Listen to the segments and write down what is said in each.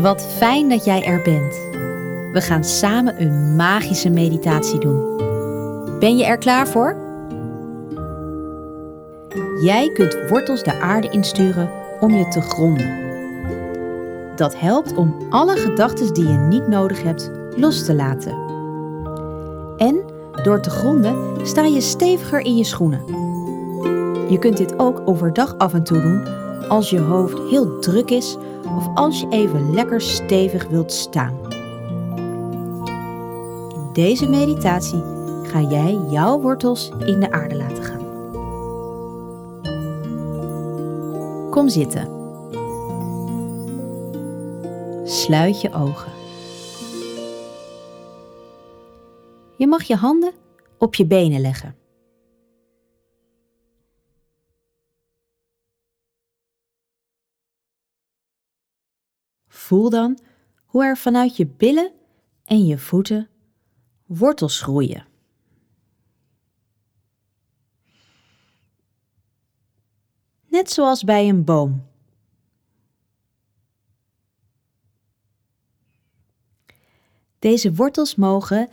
Wat fijn dat jij er bent. We gaan samen een magische meditatie doen. Ben je er klaar voor? Jij kunt wortels de aarde insturen om je te gronden. Dat helpt om alle gedachten die je niet nodig hebt los te laten. En door te gronden sta je steviger in je schoenen. Je kunt dit ook overdag af en toe doen als je hoofd heel druk is of als je even lekker stevig wilt staan. In deze meditatie ga jij jouw wortels in de aarde laten gaan. Kom zitten. Sluit je ogen. Je mag je handen op je benen leggen. Voel dan hoe er vanuit je billen en je voeten wortels groeien. Net zoals bij een boom. Deze wortels mogen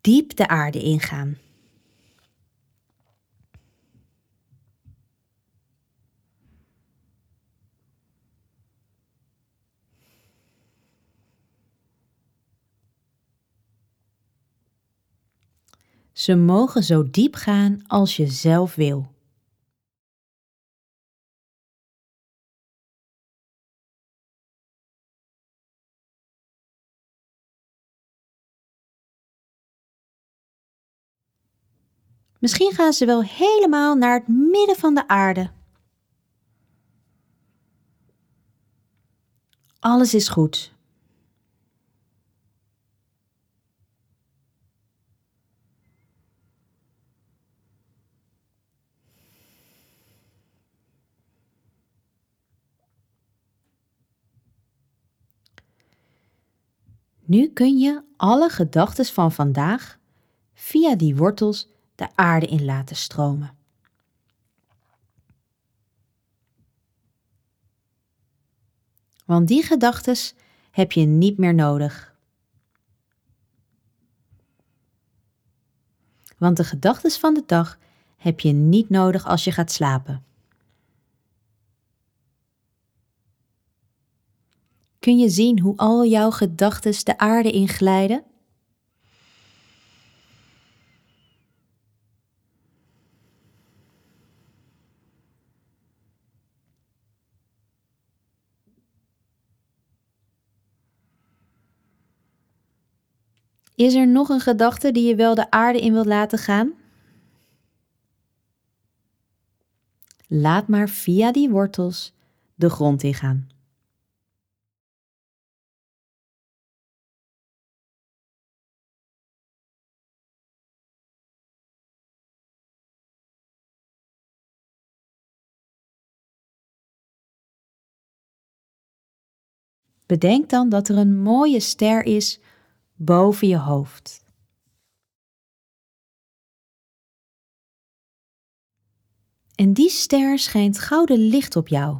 diep de aarde ingaan. Ze mogen zo diep gaan als je zelf wil. Misschien gaan ze wel helemaal naar het midden van de aarde. Alles is goed. Nu kun je alle gedachten van vandaag via die wortels de aarde in laten stromen. Want die gedachten heb je niet meer nodig. Want de gedachten van de dag heb je niet nodig als je gaat slapen. Kun je zien hoe al jouw gedachten de aarde inglijden? Is er nog een gedachte die je wel de aarde in wilt laten gaan? Laat maar via die wortels de grond ingaan. Bedenk dan dat er een mooie ster is boven je hoofd. En die ster schijnt gouden licht op jou.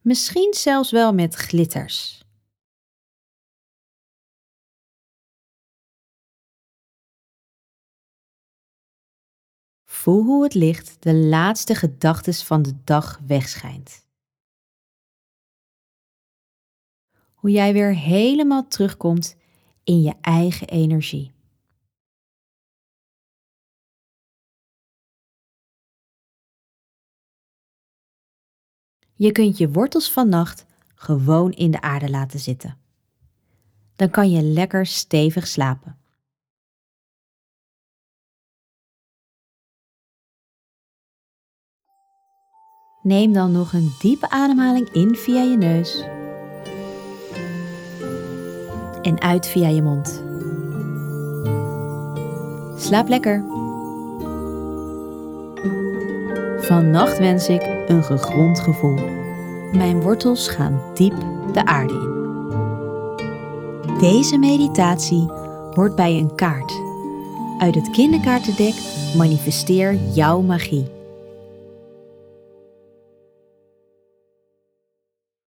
Misschien zelfs wel met glitters. Voel hoe het licht de laatste gedachtes van de dag wegschijnt. Hoe jij weer helemaal terugkomt in je eigen energie. Je kunt je wortels vannacht gewoon in de aarde laten zitten. Dan kan je lekker stevig slapen. Neem dan nog een diepe ademhaling in via je neus en uit via je mond. Slaap lekker. Vannacht wens ik een gegrond gevoel. Mijn wortels gaan diep de aarde in. Deze meditatie hoort bij een kaart. Uit het kinderkaartendek manifesteer jouw magie.